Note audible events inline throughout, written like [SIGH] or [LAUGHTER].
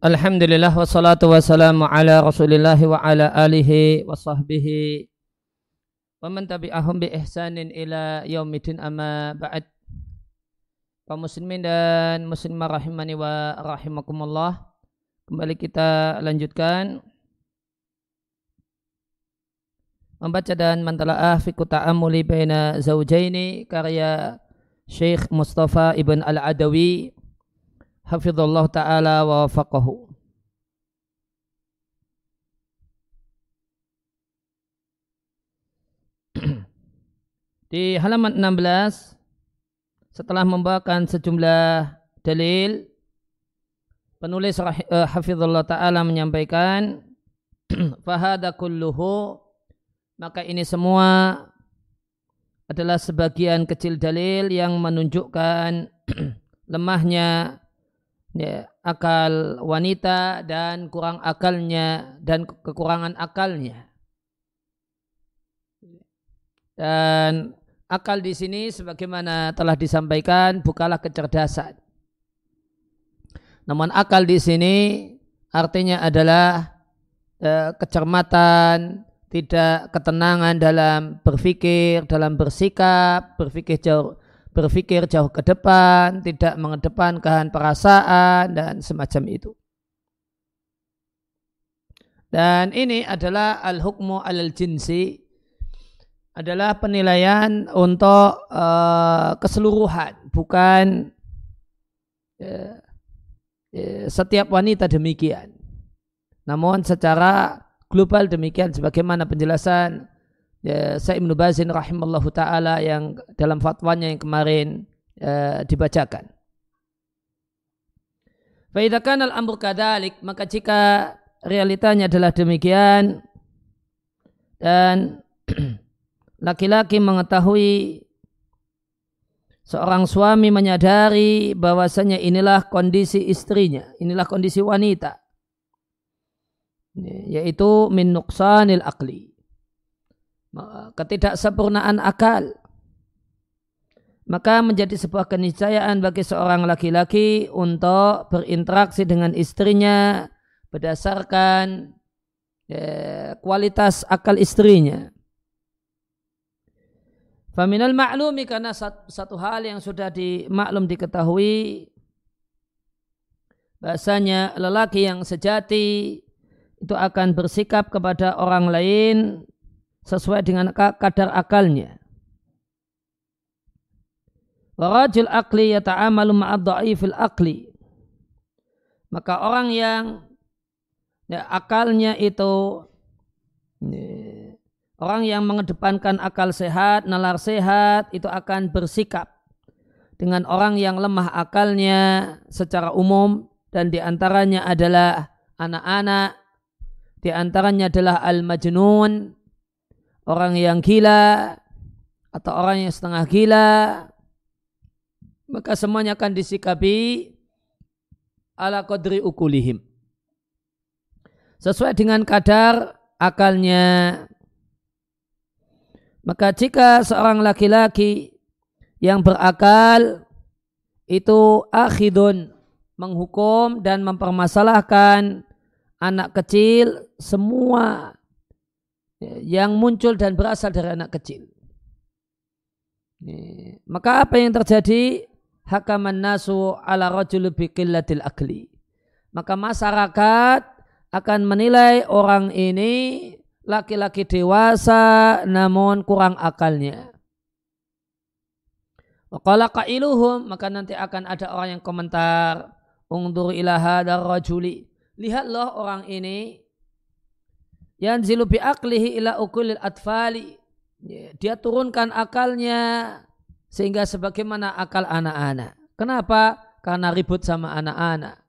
Alhamdulillah wassalatu wassalamu ala rasulillahi wa ala alihi wa sahbihi wa man tabi'ahum bi ihsanin ila yaumidin amma ba'd. Kaum muslimin dan muslimah rahimani wa rahimakumullah kembali kita lanjutkan membaca dan mentalaah fi ta'amuli baina zaujaini karya Syekh Mustafa Ibn Al-Adawi hafizallahu taala wa wafaqahu. [CLEARS THROAT] Di halaman 16 setelah membawakan sejumlah dalil penulis uh, hafizallahu taala menyampaikan [CLEARS THROAT] fahada maka ini semua adalah sebagian kecil dalil yang menunjukkan [CLEARS THROAT] lemahnya ya, akal wanita dan kurang akalnya dan kekurangan akalnya. Dan akal di sini sebagaimana telah disampaikan bukalah kecerdasan. Namun akal di sini artinya adalah eh, kecermatan, tidak ketenangan dalam berpikir, dalam bersikap, berpikir jauh berpikir jauh ke depan, tidak mengedepankan perasaan dan semacam itu. Dan ini adalah al-hukmu al-jinsi adalah penilaian untuk uh, keseluruhan, bukan uh, setiap wanita demikian. Namun secara global demikian sebagaimana penjelasan ya, Sa'ib Ibn Bazin rahimallahu taala yang dalam fatwanya yang kemarin uh, dibacakan. Faidakan al-amr kadalik, maka jika realitanya adalah demikian dan [CLEARS THROAT] laki-laki mengetahui seorang suami menyadari bahwasanya inilah kondisi istrinya, inilah kondisi wanita yaitu min nuqsanil akli ketidaksempurnaan akal maka menjadi sebuah keniscayaan bagi seorang laki-laki untuk berinteraksi dengan istrinya berdasarkan ya, kualitas akal istrinya. Faminal maklumi karena satu hal yang sudah dimaklum diketahui bahasanya lelaki yang sejati itu akan bersikap kepada orang lain sesuai dengan kadar akalnya. Warajul akli yata'amalu ma'ad akli. Maka orang yang ya, akalnya itu ya, orang yang mengedepankan akal sehat, nalar sehat itu akan bersikap dengan orang yang lemah akalnya secara umum dan di antaranya adalah anak-anak, di antaranya adalah al-majnun, orang yang gila atau orang yang setengah gila maka semuanya akan disikapi ala qadri ukulihim sesuai dengan kadar akalnya. Maka jika seorang laki-laki yang berakal itu akhidun menghukum dan mempermasalahkan anak kecil semua yang muncul dan berasal dari anak kecil. Maka apa yang terjadi? Hakaman nasu ala rajul biqillatil akli. Maka masyarakat akan menilai orang ini laki-laki dewasa namun kurang akalnya. Wakala kailuhum maka nanti akan ada orang yang komentar ungdur ilaha dar rajuli. Lihatlah orang ini yanzilu bi aklihi ila ukulil atfali. Dia turunkan akalnya sehingga sebagaimana akal anak-anak. Kenapa? Karena ribut sama anak-anak.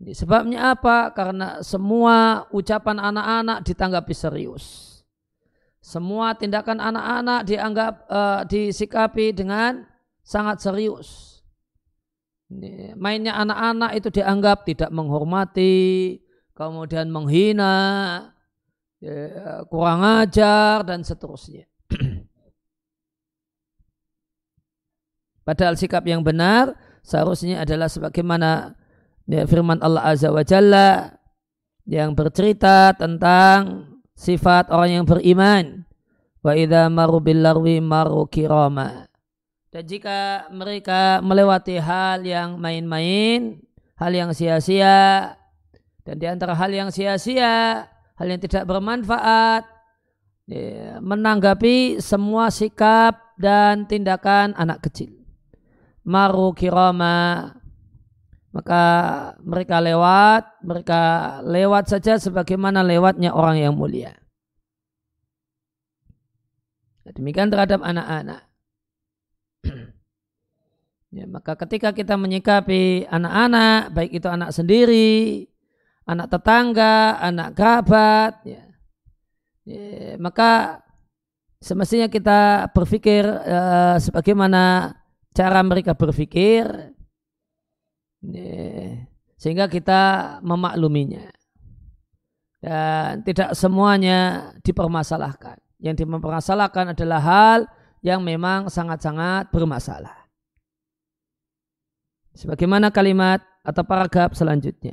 Sebabnya apa? Karena semua ucapan anak-anak ditanggapi serius. Semua tindakan anak-anak dianggap uh, disikapi dengan sangat serius. Mainnya anak-anak itu dianggap tidak menghormati kemudian menghina kurang ajar dan seterusnya. [CLEARS THROAT] Padahal sikap yang benar seharusnya adalah sebagaimana ya, firman Allah Azza wa Jalla yang bercerita tentang sifat orang yang beriman. Wa idza maru bil larwi maru kirama. Dan jika mereka melewati hal yang main-main, hal yang sia-sia, dan di antara hal yang sia-sia, hal yang tidak bermanfaat, ya, menanggapi semua sikap dan tindakan anak kecil. Maru kirama, maka mereka lewat, mereka lewat saja sebagaimana lewatnya orang yang mulia. Demikian terhadap anak-anak. [CLEARS THROAT] ya, maka ketika kita menyikapi anak-anak, baik itu anak sendiri, anak tetangga, anak kerabat, ya, ya, maka semestinya kita berpikir uh, sebagaimana cara mereka berpikir, ya, sehingga kita memakluminya. Dan tidak semuanya dipermasalahkan. Yang dipermasalahkan adalah hal yang memang sangat-sangat bermasalah. Sebagaimana kalimat atau paragraf selanjutnya.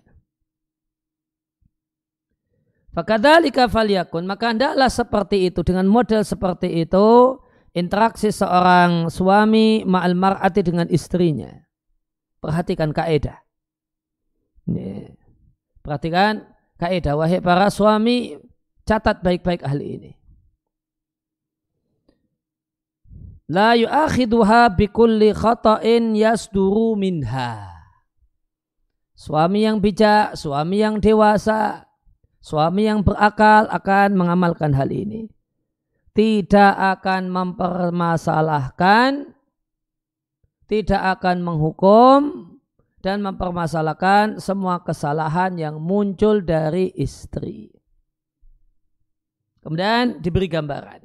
Fakadhalika falyakun. Maka hendaklah seperti itu. Dengan model seperti itu. Interaksi seorang suami ma'al mar'ati dengan istrinya. Perhatikan kaedah. Perhatikan kaedah. Wahai para suami. Catat baik-baik hal ini. La yu'akhiduha bikulli khata'in yasduru minha. Suami yang bijak, suami yang dewasa, suami yang berakal akan mengamalkan hal ini. Tidak akan mempermasalahkan, tidak akan menghukum, dan mempermasalahkan semua kesalahan yang muncul dari istri. Kemudian diberi gambaran.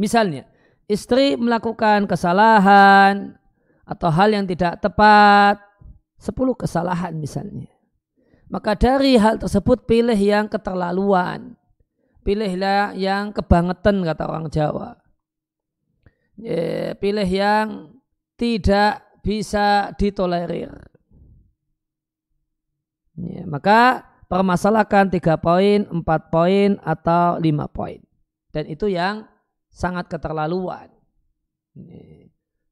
Misalnya, istri melakukan kesalahan atau hal yang tidak tepat, sepuluh kesalahan misalnya. Maka dari hal tersebut pilih yang keterlaluan. Pilihlah yang kebangetan kata orang Jawa. Pilih yang tidak bisa ditolerir. Maka permasalahkan tiga poin, empat poin, atau lima poin. Dan itu yang sangat keterlaluan.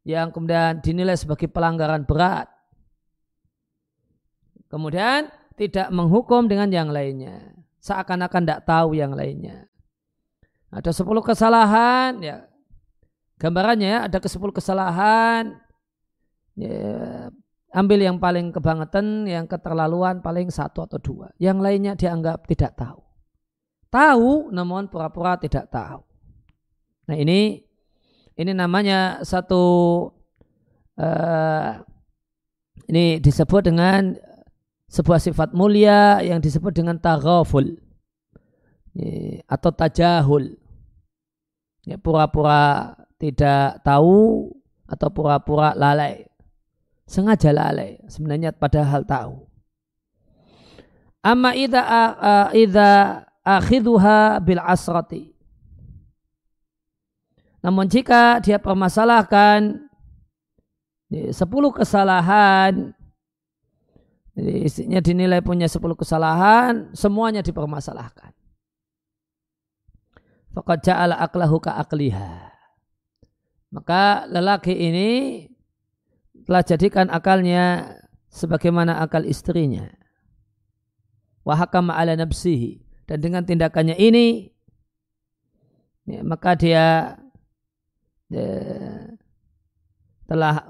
Yang kemudian dinilai sebagai pelanggaran berat. Kemudian tidak menghukum dengan yang lainnya. Seakan-akan tidak tahu yang lainnya. Ada 10 kesalahan, ya gambarannya ya, ada ke 10 kesalahan, ya, ambil yang paling kebangetan, yang keterlaluan paling satu atau dua. Yang lainnya dianggap tidak tahu. Tahu namun pura-pura tidak tahu. Nah ini ini namanya satu uh, ini disebut dengan sebuah sifat mulia yang disebut dengan taghaful atau tajahul. Ya, pura-pura tidak tahu atau pura-pura lalai. Sengaja lalai, sebenarnya padahal tahu. Amma idza idza akhidhuha bil asrati namun jika dia permasalahkan sepuluh kesalahan, jadi istrinya dinilai punya sepuluh kesalahan, semuanya dipermasalahkan. Fakat ja'ala aklahu akliha. Maka lelaki ini telah jadikan akalnya sebagaimana akal istrinya. Wahakama ala nafsihi. Dan dengan tindakannya ini, ya, maka dia telah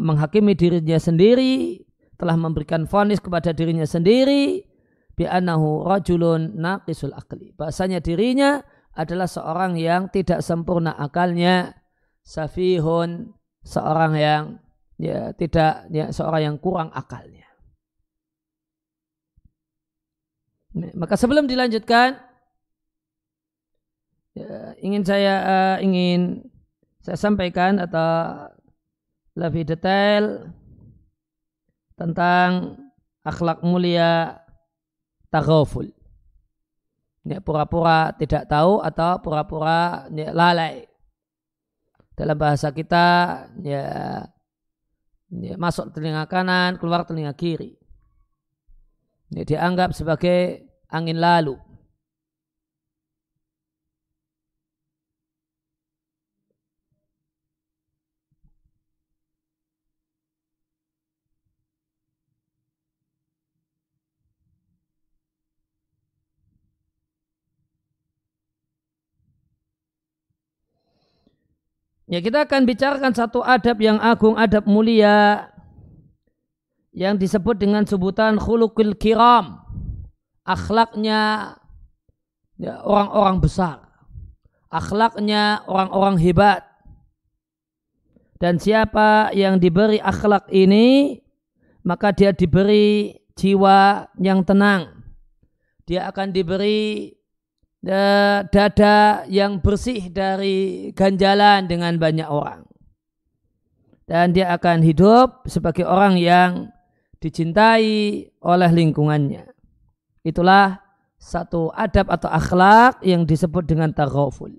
menghakimi dirinya sendiri, telah memberikan vonis kepada dirinya sendiri, bi'anahu rajulun naqisul akli. Bahasanya dirinya adalah seorang yang tidak sempurna akalnya, safihun, seorang yang ya tidak ya, seorang yang kurang akalnya. Maka sebelum dilanjutkan, ya, ingin saya uh, ingin saya sampaikan atau lebih detail tentang akhlak mulia taghaful. Ini pura-pura tidak tahu atau pura-pura lalai. Dalam bahasa kita ya, ya masuk telinga kanan, keluar telinga kiri. Ini dianggap sebagai angin lalu. Ya kita akan bicarakan satu adab yang agung, adab mulia yang disebut dengan sebutan khulukul kiram. Akhlaknya ya, orang-orang besar. Akhlaknya orang-orang hebat. Dan siapa yang diberi akhlak ini, maka dia diberi jiwa yang tenang. Dia akan diberi dada yang bersih dari ganjalan dengan banyak orang. Dan dia akan hidup sebagai orang yang dicintai oleh lingkungannya. Itulah satu adab atau akhlak yang disebut dengan taghaful.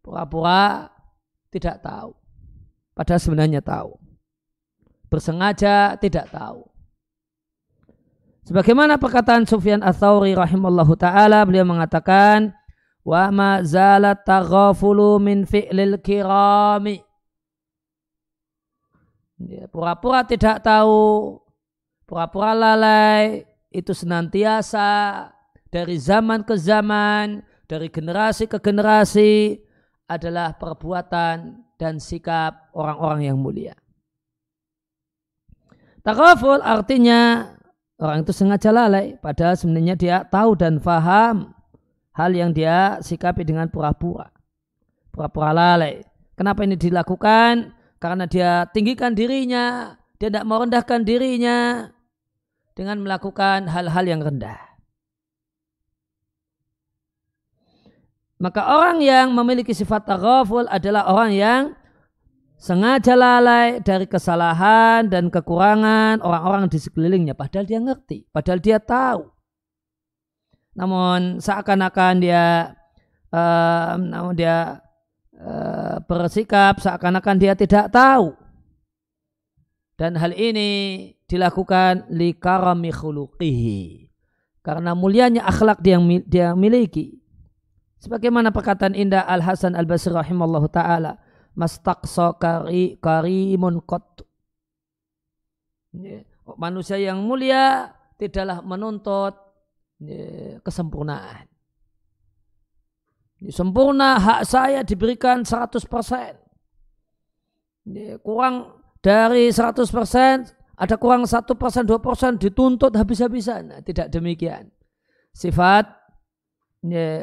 Pura-pura tidak tahu. Padahal sebenarnya tahu. Bersengaja tidak tahu. Sebagaimana perkataan Sufyan Ats-Tsauri rahimallahu taala beliau mengatakan wa ma zalat taghafulu min fi'lil kirami. Pura-pura tidak tahu, pura-pura lalai itu senantiasa dari zaman ke zaman, dari generasi ke generasi adalah perbuatan dan sikap orang-orang yang mulia. Taghaful artinya Orang itu sengaja lalai, padahal sebenarnya dia tahu dan faham hal yang dia sikapi dengan pura-pura. Pura-pura lalai. Kenapa ini dilakukan? Karena dia tinggikan dirinya, dia tidak merendahkan dirinya dengan melakukan hal-hal yang rendah. Maka orang yang memiliki sifat taghaful adalah orang yang sengaja lalai dari kesalahan dan kekurangan orang-orang di sekelilingnya. Padahal dia ngerti padahal dia tahu. Namun seakan-akan dia uh, namun dia uh, bersikap seakan-akan dia tidak tahu. Dan hal ini dilakukan li karami khuluqihi. Karena mulianya akhlak dia yang dia miliki. Sebagaimana perkataan indah Al Hasan Al Basri rahimallahu taala mastaqsa kari karimun kot. Manusia yang mulia tidaklah menuntut kesempurnaan. Sempurna hak saya diberikan 100%. Kurang dari 100% ada kurang 1% 2% dituntut habis-habisan. Nah, tidak demikian. Sifat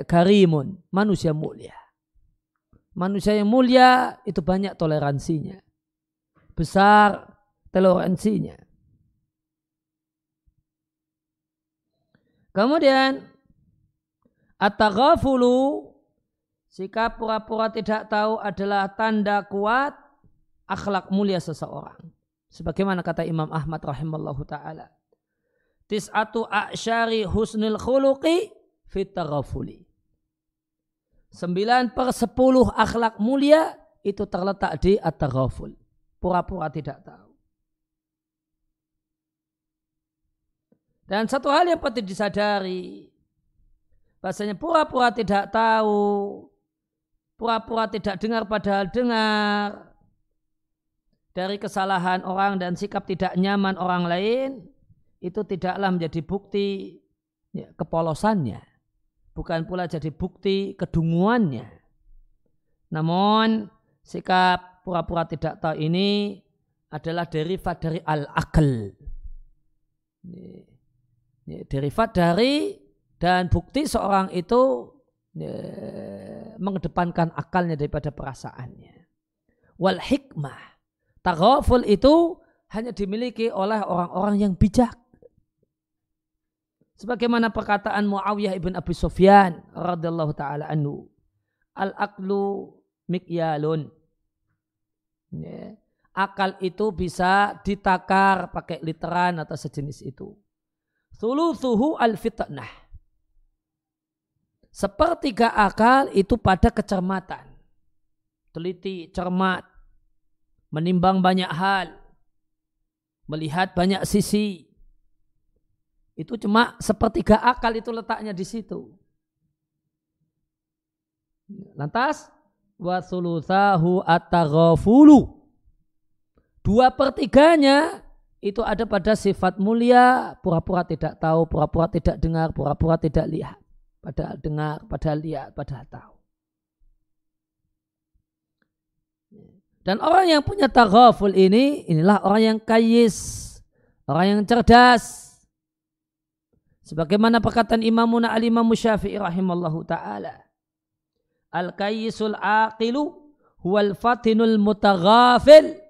karimun, manusia mulia. Manusia yang mulia itu banyak toleransinya. Besar toleransinya. Kemudian at-taghafulu sikap pura-pura tidak tahu adalah tanda kuat akhlak mulia seseorang. Sebagaimana kata Imam Ahmad rahimallahu taala. Tis'atu a'syari husnul khuluqi fit taghafuli. Sembilan per sepuluh akhlak mulia itu terletak di at-taghaful. Pura-pura tidak tahu. Dan satu hal yang patut disadari, bahasanya pura-pura tidak tahu, pura-pura tidak dengar padahal dengar, dari kesalahan orang dan sikap tidak nyaman orang lain, itu tidaklah menjadi bukti ya, kepolosannya bukan pula jadi bukti kedunguannya. Namun sikap pura-pura tidak tahu ini adalah derivat dari al-akal. Derivat dari dan bukti seorang itu mengedepankan akalnya daripada perasaannya. Wal hikmah. Taghaful itu hanya dimiliki oleh orang-orang yang bijak. Sebagaimana perkataan Muawiyah ibn Abi Sufyan radhiyallahu taala anhu. Al-aqlu mikyalun. Ya. Akal itu bisa ditakar pakai literan atau sejenis itu. Thuluthuhu al-fitnah. Sepertiga akal itu pada kecermatan. Teliti, cermat, menimbang banyak hal, melihat banyak sisi, Itu cuma sepertiga akal itu letaknya di situ. Lantas wa sulusahu at Dua pertiganya itu ada pada sifat mulia, pura-pura tidak tahu, pura-pura tidak dengar, pura-pura tidak lihat. Padahal dengar, padahal lihat, padahal tahu. Dan orang yang punya taghaful ini, inilah orang yang kayis, orang yang cerdas. Sebagaimana perkataan Imamuna al-Imam Syafi'i rahimallahu ta'ala. Al-kayisul aqilu huwal fatinul mutaghafil.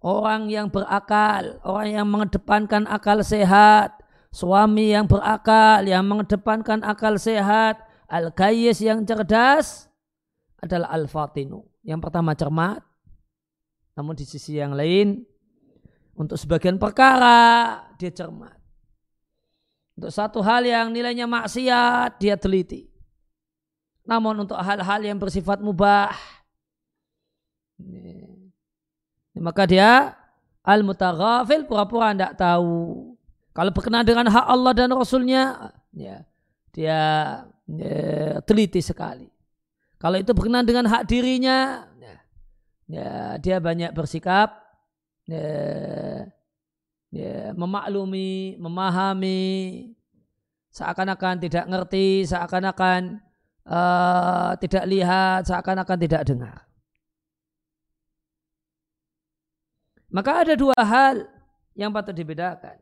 Orang yang berakal, orang yang mengedepankan akal sehat, suami yang berakal, yang mengedepankan akal sehat, al-kayis yang cerdas adalah al-fatinu yang pertama cermat, namun di sisi yang lain untuk sebagian perkara dia cermat. Untuk satu hal yang nilainya maksiat dia teliti. Namun untuk hal-hal yang bersifat mubah maka dia al-mutaghafil pura-pura tidak tahu. Kalau berkenaan dengan hak Allah dan Rasulnya ya, dia ya, teliti sekali. Kalau itu berkenan dengan hak dirinya, ya, ya dia banyak bersikap ya, ya, memaklumi, memahami, seakan-akan tidak ngerti, seakan-akan uh, tidak lihat, seakan-akan tidak dengar. Maka ada dua hal yang patut dibedakan.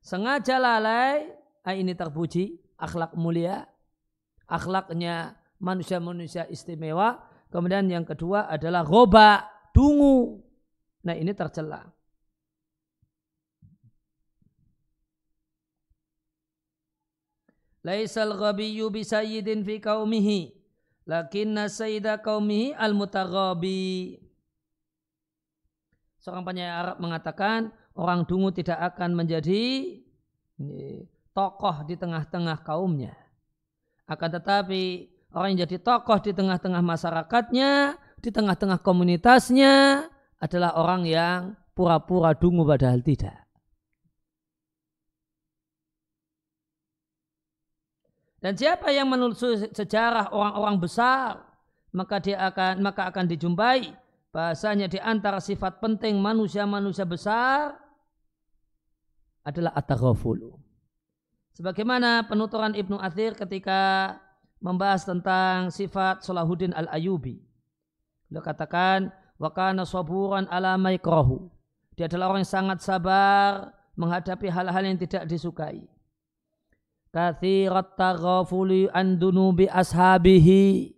Sengaja lalai, ah, ini terpuji, akhlak mulia, akhlaknya manusia-manusia istimewa. Kemudian yang kedua adalah roba, dungu. Nah ini tercela. Laisal ghabiyyu bisayyidin fi qaumihi lakinna sayyida qaumihi al-mutaghabi. Seorang penyair Arab mengatakan orang dungu tidak akan menjadi tokoh di tengah-tengah kaumnya. Akan tetapi Orang yang jadi tokoh di tengah-tengah masyarakatnya, di tengah-tengah komunitasnya adalah orang yang pura-pura dungu padahal tidak. Dan siapa yang menelusuri sejarah orang-orang besar, maka dia akan maka akan dijumpai bahasanya di antara sifat penting manusia-manusia besar adalah at Sebagaimana penuturan Ibnu Athir ketika membahas tentang sifat Salahuddin Al-Ayubi. Beliau katakan, wa kana saburan ala maikrahu. Dia adalah orang yang sangat sabar menghadapi hal-hal yang tidak disukai. Kathirat taghafuli an dunubi ashabihi.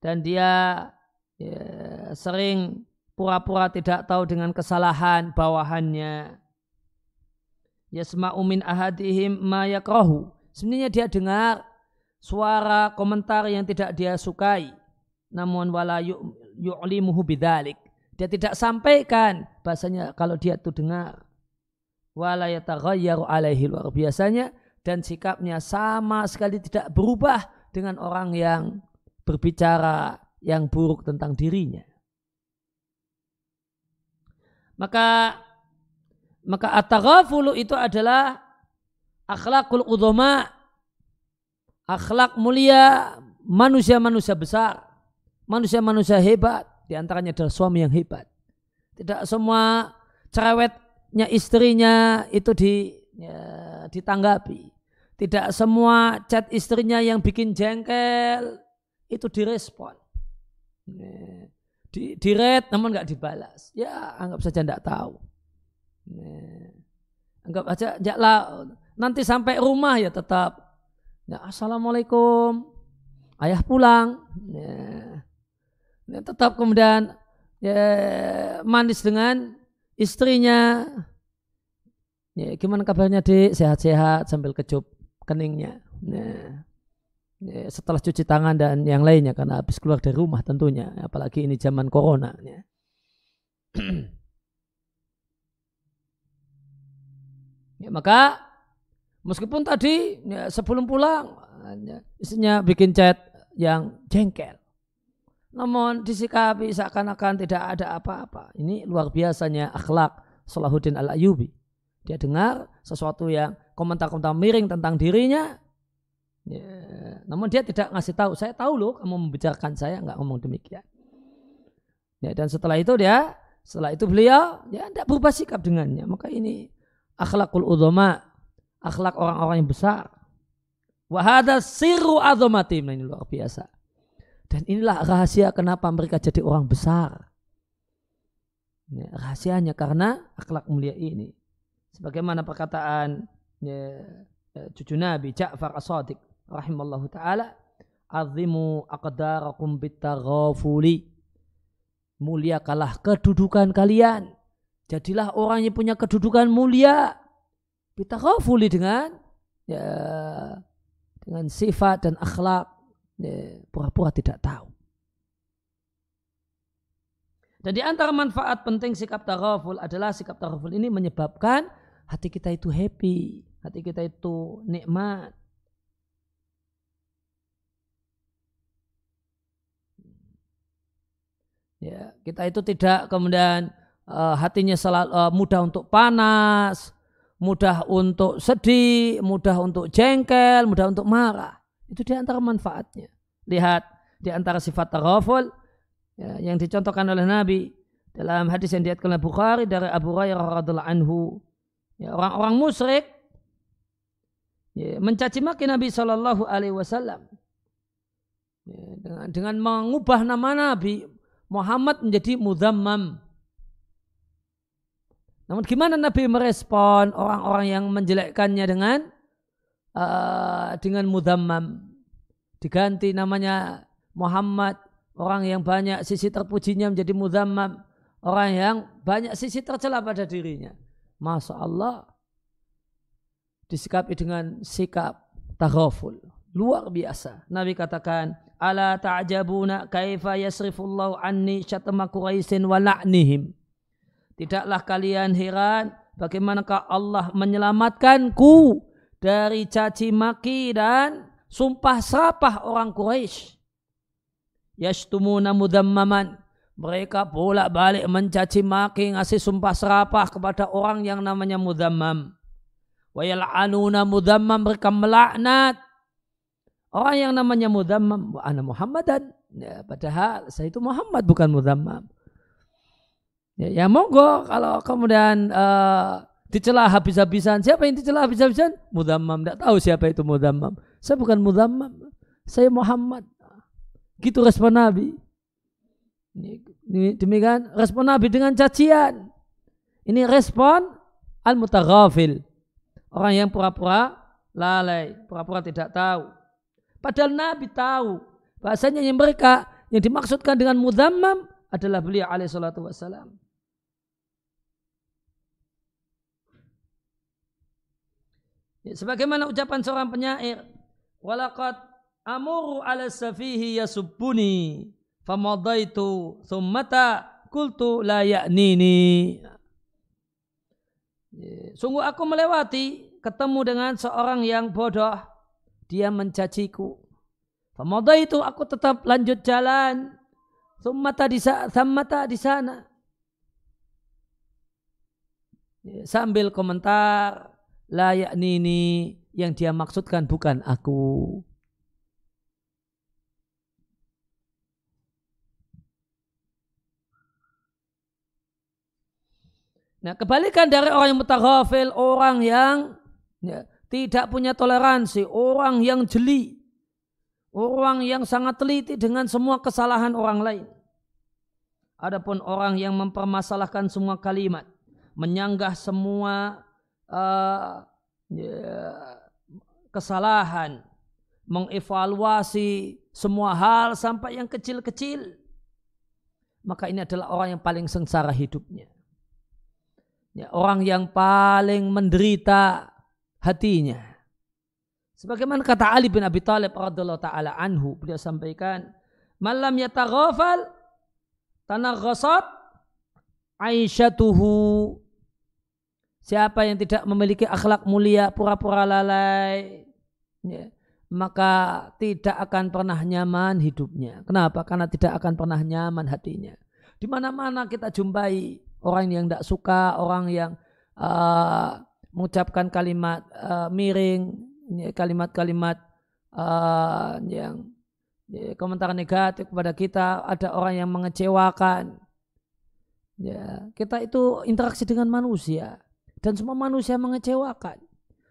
Dan dia ya, sering pura-pura tidak tahu dengan kesalahan bawahannya. Yasma'u min ahadihim ma yakrahu. Sebenarnya dia dengar suara komentar yang tidak dia sukai namun wala yu'limuhu bidzalik dia tidak sampaikan bahasanya kalau dia itu dengar wala yataghayyaru alaihi luar biasanya dan sikapnya sama sekali tidak berubah dengan orang yang berbicara yang buruk tentang dirinya maka maka at itu adalah akhlakul udhama akhlak mulia manusia-manusia besar, manusia-manusia hebat, di antaranya adalah suami yang hebat. Tidak semua cerewetnya istrinya itu di, ya, ditanggapi. Tidak semua chat istrinya yang bikin jengkel itu direspon. Ya, di, di red namun nggak dibalas. Ya anggap saja tidak tahu. Ya, anggap aja ya lah nanti sampai rumah ya tetap Ya, Assalamualaikum. Ayah pulang. Ya. Ya, tetap kemudian ya, manis dengan istrinya. Ya, gimana kabarnya dik? Sehat-sehat sambil kecup keningnya. Ya. Ya, setelah cuci tangan dan yang lainnya karena habis keluar dari rumah tentunya. Apalagi ini zaman corona. Ya. [CLEARS THROAT] ya, maka Meskipun tadi ya, sebelum pulang ya, istrinya bikin chat yang jengkel. Namun disikapi seakan-akan tidak ada apa-apa. Ini luar biasanya akhlak Salahuddin al-Ayubi. Dia dengar sesuatu yang komentar-komentar miring tentang dirinya. Ya, namun dia tidak ngasih tahu. Saya tahu loh kamu membicarakan saya nggak ngomong demikian. Ya, dan setelah itu dia, setelah itu beliau ya tidak berubah sikap dengannya. Maka ini akhlakul udhama, akhlak orang-orang yang besar. Wahada siru azomatim. Nah, ini luar biasa. Dan inilah rahasia kenapa mereka jadi orang besar. Ya, rahasianya karena akhlak mulia ini. Sebagaimana perkataan ya, ya, cucu Nabi Ja'far as-Sadiq rahimallahu taala, "Azimu aqdarakum bitaghafuli." Muliakalah kedudukan kalian. Jadilah orang yang punya kedudukan mulia. Bitaghafuli dengan ya dengan sifat dan akhlak ya, pura-pura tidak tahu. Dan di antara manfaat penting sikap taraful adalah sikap taraful ini menyebabkan hati kita itu happy, hati kita itu nikmat. Ya, kita itu tidak kemudian uh, hatinya selalu uh, mudah untuk panas, mudah untuk sedih, mudah untuk jengkel, mudah untuk marah. Itu di antara manfaatnya. Lihat di antara sifat taraful ya, yang dicontohkan oleh Nabi dalam hadis yang diatkan oleh Bukhari dari Abu Hurairah radhiallahu anhu. Ya, orang-orang musyrik. Ya, mencaci maki Nabi Shallallahu Alaihi Wasallam. Ya, dengan, dengan mengubah nama Nabi Muhammad menjadi mudammam namun gimana Nabi merespon orang-orang yang menjelekkannya dengan uh, dengan mudammam diganti namanya Muhammad orang yang banyak sisi terpujinya menjadi mudammam orang yang banyak sisi tercela pada dirinya Masya Allah disikapi dengan sikap taghaful luar biasa Nabi katakan ala ta'jabuna kaifa yasrifullahu anni syatama quraisin wa la'nihim Tidaklah kalian heran bagaimanakah Allah menyelamatkanku dari caci maki dan sumpah serapah orang Quraisy. Yashtumuna mudammaman. Mereka bolak-balik mencaci maki ngasih sumpah serapah kepada orang yang namanya mudammam. Wa yal'anuna mudammam mereka melaknat orang yang namanya mudammam. Wa ana Muhammadan. Ya, padahal saya itu Muhammad bukan mudammam. Ya, ya monggo kalau kemudian uh, dicela habis-habisan. Siapa yang dicela habis-habisan? Mudammam. Tidak tahu siapa itu mudammam. Saya bukan mudammam. Saya Muhammad. Gitu respon Nabi. Demikian respon Nabi dengan cacian. Ini respon al-mutaghafil. Orang yang pura-pura lalai, pura-pura tidak tahu. Padahal Nabi tahu bahasanya yang mereka yang dimaksudkan dengan mudammam adalah beliau alaihi salatu wassalam. Ya, sebagaimana ucapan seorang penyair, walaqad amuru ala safihi yasubbuni famadaitu thummata kultu la ya'nini. Ya, sungguh aku melewati ketemu dengan seorang yang bodoh, dia mencaciku. Famadaitu aku tetap lanjut jalan. Thummata di, thummata di sana. Sambil komentar la yaknini yang dia maksudkan bukan aku. Nah, kebalikan dari orang yang mutaghafil, orang yang ya, tidak punya toleransi, orang yang jeli, orang yang sangat teliti dengan semua kesalahan orang lain. Adapun orang yang mempermasalahkan semua kalimat, menyanggah semua uh, kesalahan, mengevaluasi semua hal sampai yang kecil-kecil, maka ini adalah orang yang paling sengsara hidupnya. Ya, orang yang paling menderita hatinya. Sebagaimana kata Ali bin Abi Thalib radhiyallahu taala anhu, beliau sampaikan, "Malam yataghafal tanaghasat aisyatuhu Siapa yang tidak memiliki akhlak mulia, pura-pura lalai, ya, maka tidak akan pernah nyaman hidupnya. Kenapa? Karena tidak akan pernah nyaman hatinya. Di mana-mana kita jumpai orang yang tidak suka, orang yang uh, mengucapkan kalimat uh, miring, kalimat-kalimat uh, yang ya, komentar negatif kepada kita, ada orang yang mengecewakan. Ya, kita itu interaksi dengan manusia dan semua manusia mengecewakan.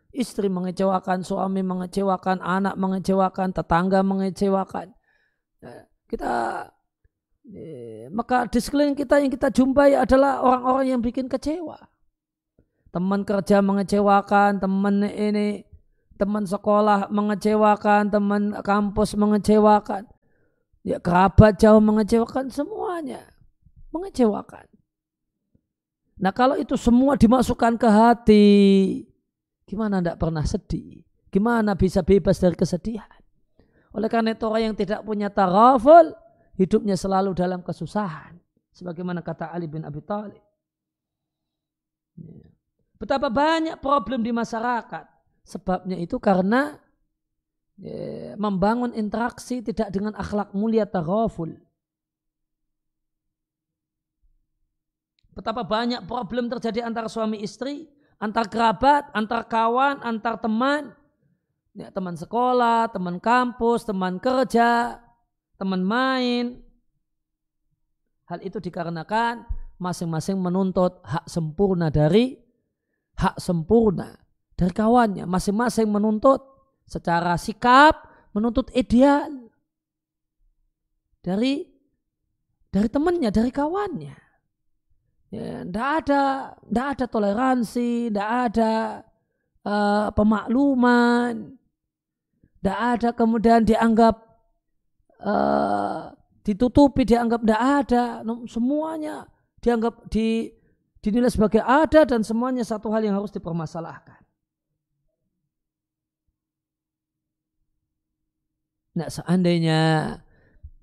Istri mengecewakan, suami mengecewakan, anak mengecewakan, tetangga mengecewakan. Ya, kita ya, maka di sekeliling kita yang kita jumpai adalah orang-orang yang bikin kecewa. Teman kerja mengecewakan, teman ini teman sekolah mengecewakan, teman kampus mengecewakan, ya kerabat jauh mengecewakan, semuanya mengecewakan. Nah kalau itu semua dimasukkan ke hati, gimana tidak pernah sedih? Gimana bisa bebas dari kesedihan? Oleh karena itu orang yang tidak punya taraful, hidupnya selalu dalam kesusahan. Sebagaimana kata Ali bin Abi Thalib. Ya. Betapa banyak problem di masyarakat Sebabnya itu karena ya, membangun interaksi tidak dengan akhlak mulia taraful. Betapa banyak problem terjadi antara suami istri, antar kerabat, antar kawan, antar teman, ya, teman sekolah, teman kampus, teman kerja, teman main. Hal itu dikarenakan masing-masing menuntut hak sempurna dari hak sempurna dari kawannya. Masing-masing menuntut secara sikap, menuntut ideal. Dari dari temannya, dari kawannya. Ya, ndak ada, ndak ada toleransi, ndak ada uh, pemakluman, ndak ada kemudian dianggap uh, ditutupi, dianggap ndak ada, semuanya dianggap di dinilai sebagai ada dan semuanya satu hal yang harus dipermasalahkan. Nah, seandainya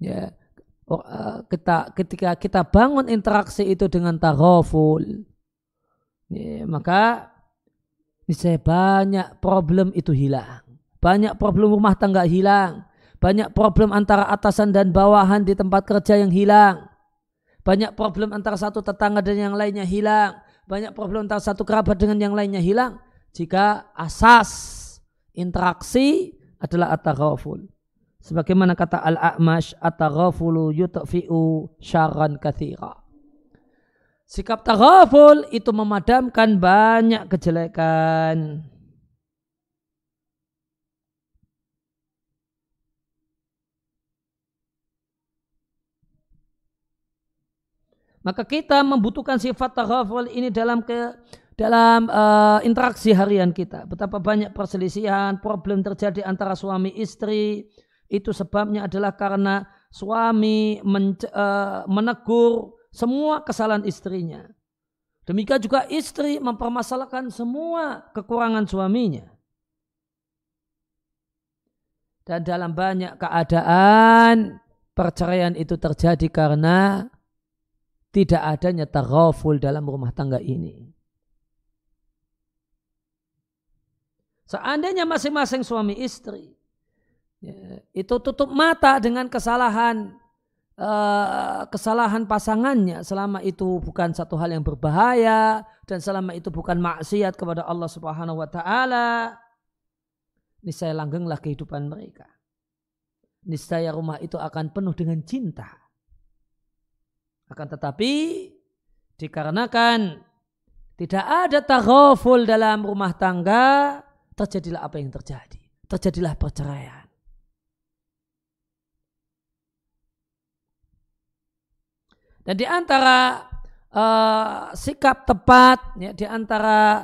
ya eh, kita ketika kita bangun interaksi itu dengan taraful ya, maka saya banyak problem itu hilang. Banyak problem rumah tangga hilang. Banyak problem antara atasan dan bawahan di tempat kerja yang hilang. Banyak problem antara satu tetangga dan yang lainnya hilang. Banyak problem antara satu kerabat dengan yang lainnya hilang. Jika asas interaksi adalah at-taraful. Sebagaimana kata Al-A'mash, at-taghafulu yutfi'u syarran kathira. Sikap taghaful itu memadamkan banyak kejelekan. Maka kita membutuhkan sifat taghaful ini dalam ke dalam uh, interaksi harian kita. Betapa banyak perselisihan, problem terjadi antara suami istri, itu sebabnya adalah karena suami uh, menegur semua kesalahan istrinya. Demikian juga istri mempermasalahkan semua kekurangan suaminya. Dan dalam banyak keadaan perceraian itu terjadi karena tidak adanya taraful dalam rumah tangga ini. Seandainya masing-masing suami istri Ya, itu tutup mata dengan kesalahan uh, kesalahan pasangannya. Selama itu bukan satu hal yang berbahaya dan selama itu bukan maksiat kepada Allah Subhanahu wa taala niscaya langgenglah kehidupan mereka. Niscaya rumah itu akan penuh dengan cinta akan tetapi dikarenakan tidak ada taghaful dalam rumah tangga terjadilah apa yang terjadi terjadilah perceraian Dan di antara uh, sikap tepat, ya, di antara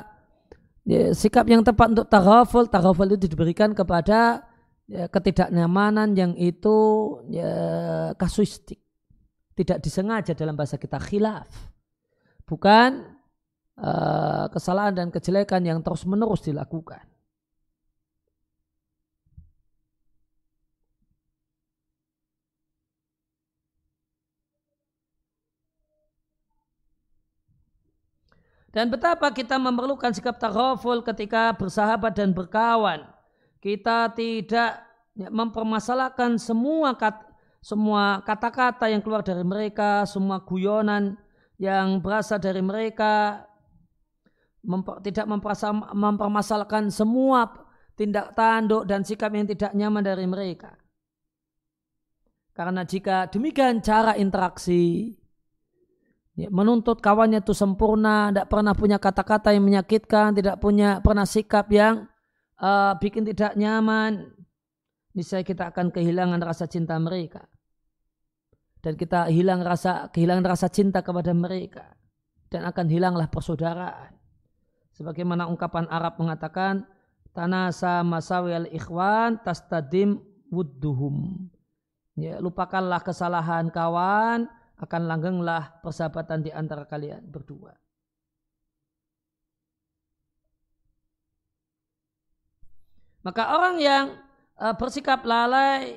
ya, sikap yang tepat untuk taraful, taraful itu diberikan kepada ya, ketidaknyamanan yang itu ya, kasuistik. Tidak disengaja dalam bahasa kita khilaf. Bukan uh, kesalahan dan kejelekan yang terus menerus dilakukan. Dan betapa kita memerlukan sikap taraful ketika bersahabat dan berkawan. Kita tidak mempermasalahkan semua semua kata-kata yang keluar dari mereka, semua guyonan yang berasal dari mereka. memper, tidak mempermasalahkan semua tindak tanduk dan sikap yang tidak nyaman dari mereka. Karena jika demikian cara interaksi, ya, menuntut kawannya itu sempurna, tidak pernah punya kata-kata yang menyakitkan, tidak punya pernah sikap yang uh, bikin tidak nyaman, niscaya kita akan kehilangan rasa cinta mereka. Dan kita hilang rasa kehilangan rasa cinta kepada mereka dan akan hilanglah persaudaraan. Sebagaimana ungkapan Arab mengatakan, tanasa masawil ikhwan tastadim wudduhum. Ya, lupakanlah kesalahan kawan, akan langgenglah persahabatan di antara kalian berdua. Maka orang yang uh, bersikap lalai,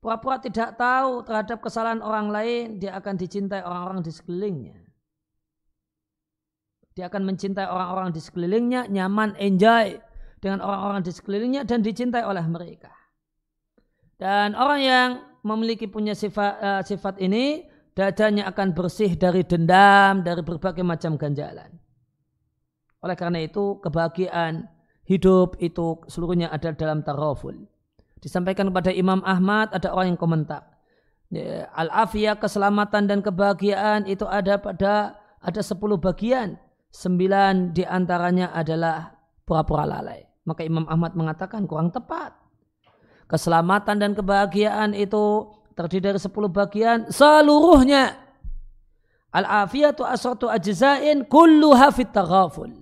pura-pura tidak tahu terhadap kesalahan orang lain, dia akan dicintai orang-orang di sekelilingnya. Dia akan mencintai orang-orang di sekelilingnya, nyaman, enjoy dengan orang-orang di sekelilingnya dan dicintai oleh mereka. Dan orang yang memiliki punya sifat uh, sifat ini dadanya akan bersih dari dendam, dari berbagai macam ganjalan. Oleh karena itu kebahagiaan hidup itu seluruhnya ada dalam taraful. Disampaikan kepada Imam Ahmad ada orang yang komentar. Ya, Al-afiyah keselamatan dan kebahagiaan itu ada pada ada sepuluh bagian. Sembilan di antaranya adalah pura-pura lalai. Maka Imam Ahmad mengatakan kurang tepat keselamatan dan kebahagiaan itu terdiri dari sepuluh bagian seluruhnya. Al-afiyatu asratu ajzain kulluha fit taghaful.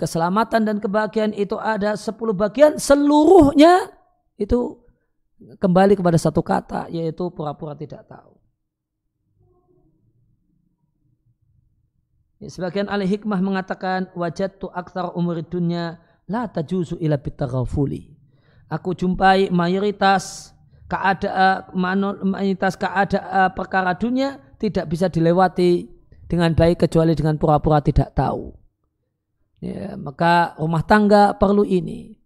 Keselamatan dan kebahagiaan itu ada sepuluh bagian seluruhnya itu kembali kepada satu kata yaitu pura-pura tidak tahu. Ya, sebagian ahli hikmah mengatakan wajat tu aktar umur dunia la tajuzu ila bitaghafuli aku jumpai mayoritas keadaan mayoritas keadaan perkara dunia tidak bisa dilewati dengan baik kecuali dengan pura-pura tidak tahu. Ya, maka rumah tangga perlu ini.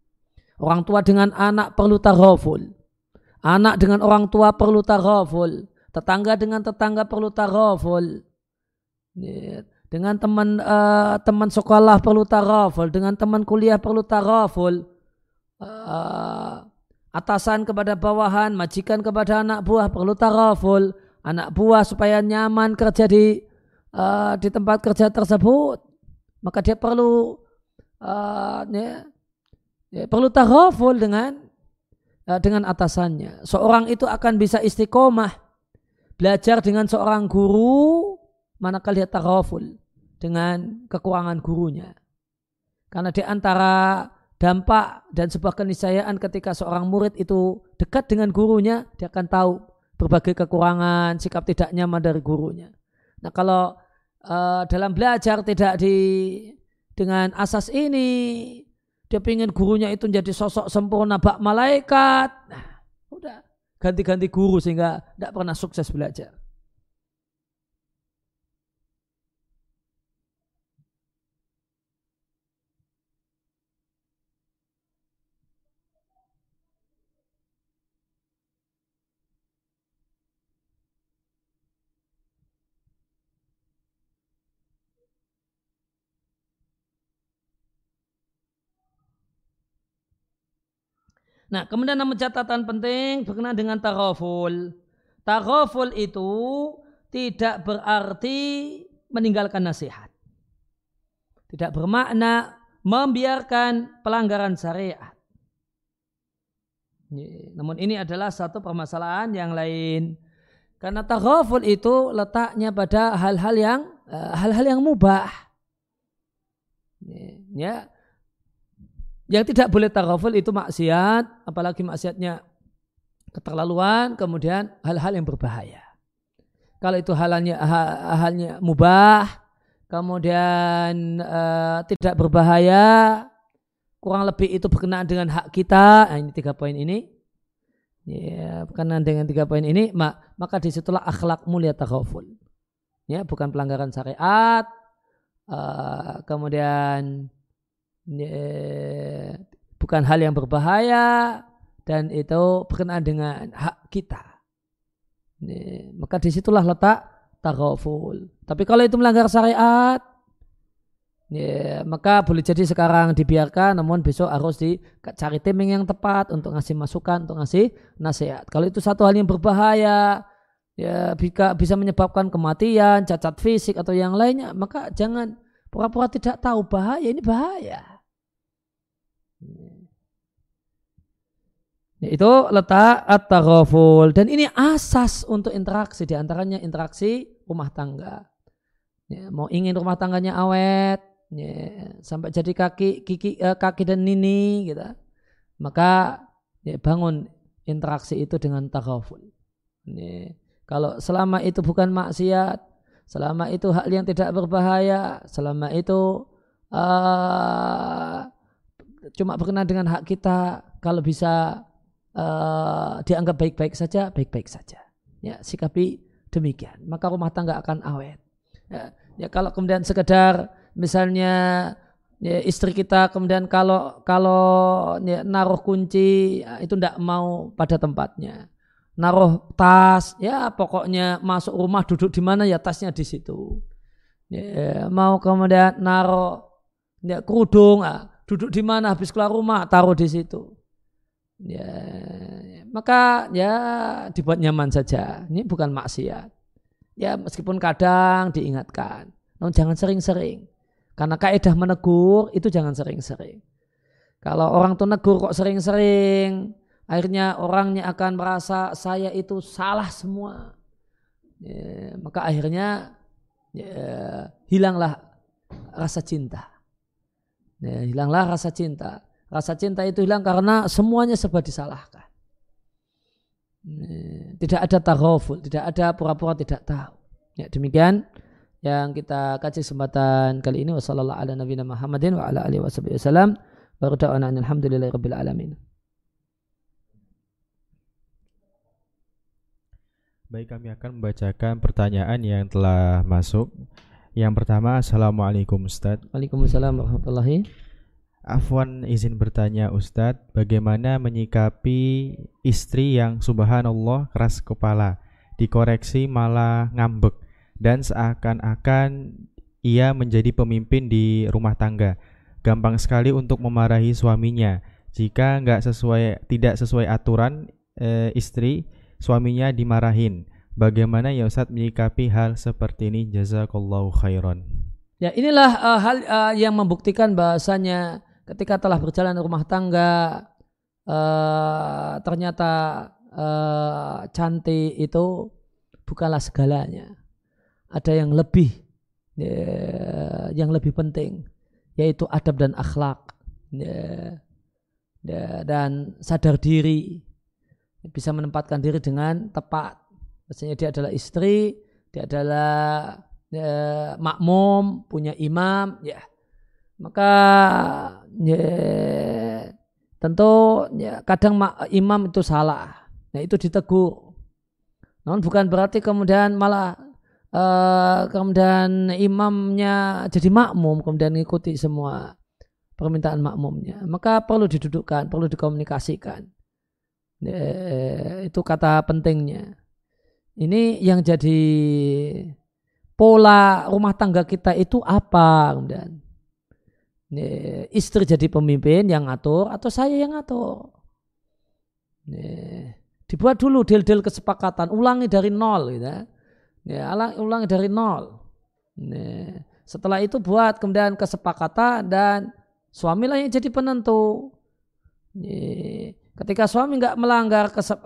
Orang tua dengan anak perlu tarhaful. Anak dengan orang tua perlu tarhaful. Tetangga dengan tetangga perlu tarhaful. Ya, dengan teman uh, teman sekolah perlu tarhaful. Dengan teman kuliah perlu tarhaful uh, atasan kepada bawahan, majikan kepada anak buah perlu taraful. Anak buah supaya nyaman kerja di uh, di tempat kerja tersebut, maka dia perlu uh, ya, ya, perlu taraful dengan uh, dengan atasannya. Seorang itu akan bisa istiqomah belajar dengan seorang guru manakala dia taraful dengan kekurangan gurunya. Karena di antara dampak dan sebuah keniscayaan ketika seorang murid itu dekat dengan gurunya, dia akan tahu berbagai kekurangan, sikap tidak nyaman dari gurunya. Nah kalau uh, dalam belajar tidak di dengan asas ini, dia ingin gurunya itu menjadi sosok sempurna bak malaikat, nah udah ganti-ganti guru sehingga tidak pernah sukses belajar. Nah, kemudian nama catatan penting berkenaan dengan taraful. Taraful itu tidak berarti meninggalkan nasihat. Tidak bermakna membiarkan pelanggaran syariat. Namun ini adalah satu permasalahan yang lain. Karena taraful itu letaknya pada hal-hal yang eh, hal-hal yang mubah. Ya, yang tidak boleh taraful itu maksiat, apalagi maksiatnya keterlaluan, kemudian hal-hal yang berbahaya. Kalau itu halnya halnya mubah, kemudian uh, tidak berbahaya, kurang lebih itu berkenaan dengan hak kita. Nah, ini tiga poin ini. Ya, berkenaan dengan tiga poin ini, maka di situlah akhlak mulia taraful. Ya, bukan pelanggaran syariat, uh, kemudian bukan hal yang berbahaya dan itu berkenaan dengan hak kita. Maka di situlah letak taraful. Tapi kalau itu melanggar syariat, Ya, maka boleh jadi sekarang dibiarkan, namun besok harus dicari timing yang tepat untuk ngasih masukan, untuk ngasih nasihat. Kalau itu satu hal yang berbahaya, ya bisa menyebabkan kematian, cacat fisik atau yang lainnya, maka jangan pura-pura tidak tahu bahaya ini bahaya. Ya, itu letak at dan ini asas untuk interaksi. Di antaranya interaksi rumah tangga. Ya, mau ingin rumah tangganya awet, ya, sampai jadi kaki kiki uh, kaki dan nini gitu. Maka ya, bangun interaksi itu dengan taghaful. Ya, kalau selama itu bukan maksiat selama itu hal yang tidak berbahaya selama itu uh, cuma berkenaan dengan hak kita kalau bisa uh, dianggap baik-baik saja baik-baik saja. Ya sikapi demikian. Maka rumah tangga akan awet. Ya, ya kalau kemudian sekedar misalnya ya, istri kita kemudian kalau kalau ya, naruh kunci ya, itu tidak mau pada tempatnya. Naruh tas ya pokoknya masuk rumah duduk di mana ya tasnya di situ. Ya, mau kemudian naruh ya, kerudung ah, duduk di mana? Habis keluar rumah taruh di situ. Ya maka ya dibuat nyaman saja. Ini bukan maksiat. Ya meskipun kadang diingatkan. Namun jangan sering-sering. Karena kaidah menegur itu jangan sering-sering. Kalau orang tuh negur kok sering-sering, akhirnya orangnya akan merasa saya itu salah semua. Ya, maka akhirnya ya, hilanglah rasa cinta. Ya, hilanglah rasa cinta. Rasa cinta itu hilang karena semuanya serba disalahkan. Ya, tidak ada taroful, tidak ada pura-pura tidak tahu. Ya, demikian yang kita kaji kesempatan kali ini wasallallahu ala nabiyina Muhammadin wa ala alihi wasallam wa da'wana alhamdulillahi rabbil alamin Baik kami akan membacakan pertanyaan yang telah masuk. Yang pertama Assalamualaikum Ustaz Waalaikumsalam warahmatullahi Afwan izin bertanya Ustadz, bagaimana menyikapi istri yang subhanallah keras kepala, dikoreksi malah ngambek, dan seakan-akan ia menjadi pemimpin di rumah tangga. Gampang sekali untuk memarahi suaminya. Jika nggak sesuai, tidak sesuai aturan e, istri, suaminya dimarahin. Bagaimana ya Ustadz menyikapi hal seperti ini? Jazakallahu khairan. Ya inilah uh, hal uh, yang membuktikan bahasanya ketika telah berjalan rumah tangga uh, ternyata uh, cantik itu bukanlah segalanya ada yang lebih ya, yang lebih penting yaitu adab dan akhlak ya, ya, dan sadar diri bisa menempatkan diri dengan tepat maksudnya dia adalah istri dia adalah ya, makmum punya imam ya. Maka ya, tentu ya, kadang imam itu salah. Nah itu ditegur. Namun bukan berarti kemudian malah uh, kemudian imamnya jadi makmum kemudian mengikuti semua permintaan makmumnya. Maka perlu didudukkan perlu dikomunikasikan. Itu kata pentingnya ini yang jadi pola rumah tangga kita itu apa kemudian istri jadi pemimpin yang ngatur atau saya yang ngatur dibuat dulu deal-deal kesepakatan ulangi dari nol gitu ya Ya, ulang dari nol. Setelah itu buat kemudian kesepakatan dan suamilah yang jadi penentu. Ketika suami nggak melanggar kesep,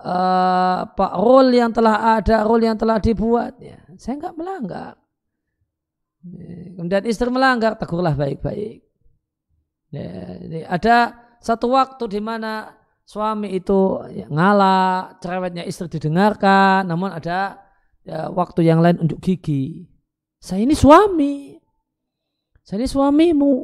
uh, pak role yang telah ada, role yang telah dibuat, ya, saya nggak melanggar. Kemudian istri melanggar, tegurlah baik-baik. Ya, ada satu waktu di mana suami itu ya, ngalah, cerewetnya istri didengarkan, namun ada ya, waktu yang lain unjuk gigi. Saya ini suami. Saya ini suamimu.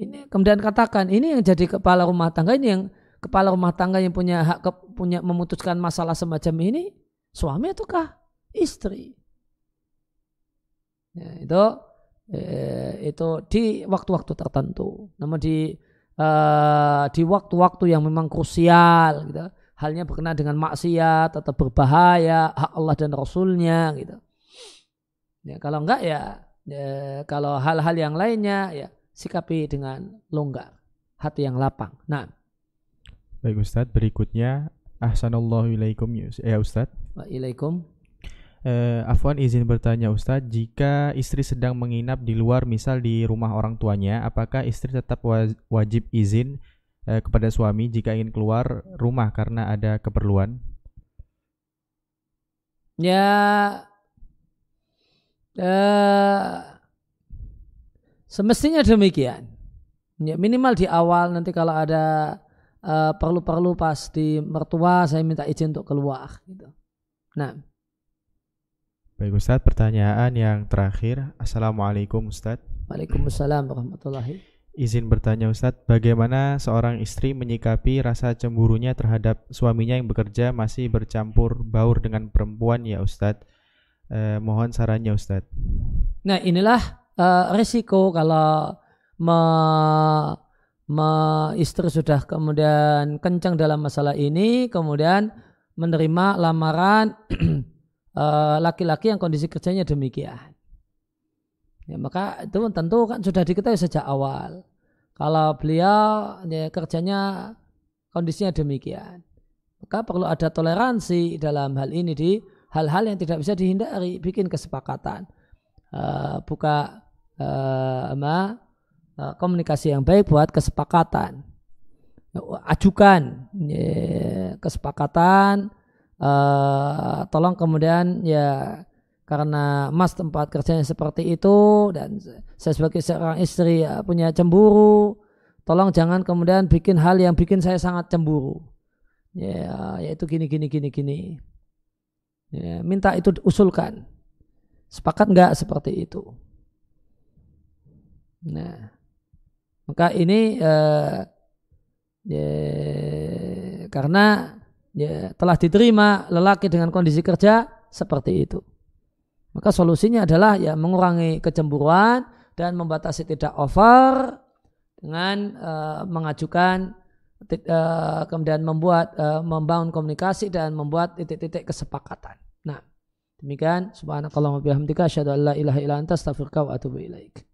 Ini kemudian katakan ini yang jadi kepala rumah tangga ini yang kepala rumah tangga yang punya hak ke, punya memutuskan masalah semacam ini suami ataukah istri? Ya, itu eh, itu di waktu-waktu tertentu. Namun di uh, di waktu-waktu yang memang krusial gitu halnya berkenaan dengan maksiat atau berbahaya hak Allah dan Rasulnya gitu. Ya, kalau enggak ya ya, kalau hal-hal yang lainnya ya sikapi dengan longgar, hati yang lapang. Nah, baik Ustadz, berikutnya ahsanallahu ilaikum ya Ustadz. Waalaikum. Eh, Afwan izin bertanya Ustadz, jika istri sedang menginap di luar misal di rumah orang tuanya, apakah istri tetap wajib izin eh, kepada suami jika ingin keluar rumah karena ada keperluan? Ya, eh, semestinya demikian. Ya, minimal di awal nanti kalau ada eh, perlu-perlu uh, pas di mertua saya minta izin untuk keluar. Gitu. Nah. Baik Ustadz, pertanyaan yang terakhir. Assalamualaikum Ustadz. Waalaikumsalam warahmatullahi Izin bertanya Ustadz, bagaimana seorang istri menyikapi rasa cemburunya terhadap suaminya yang bekerja masih bercampur baur dengan perempuan ya Ustadz? Eh, mohon sarannya Ustadz. Nah inilah uh, risiko kalau me, istri sudah kemudian kencang dalam masalah ini, kemudian menerima lamaran [CLEARS THROAT] Eh, laki-laki yang kondisi kerjanya demikian. Ya, maka itu tentu kan sudah diketahui sejak awal. Kalau beliau ya, kerjanya kondisinya demikian, maka perlu ada toleransi dalam hal ini di hal-hal yang tidak bisa dihindari. Bikin kesepakatan, uh, buka uh, uh, komunikasi yang baik buat kesepakatan. Ajukan ya, kesepakatan uh, tolong kemudian ya karena mas tempat kerjanya seperti itu dan saya sebagai seorang istri ya, punya cemburu tolong jangan kemudian bikin hal yang bikin saya sangat cemburu. Ya yaitu gini gini gini gini. Ya, minta itu usulkan. Sepakat nggak seperti itu? Nah maka ini uh, ya, karena ya, telah diterima lelaki dengan kondisi kerja seperti itu. Maka solusinya adalah ya mengurangi kecemburuan dan membatasi tidak over dengan uh, mengajukan uh, kemudian membuat uh, membangun komunikasi dan membuat titik-titik kesepakatan. Nah, demikian subhanakallahumma bihamdika asyhadu an la ilaha illa anta astaghfiruka wa atubu ilaik.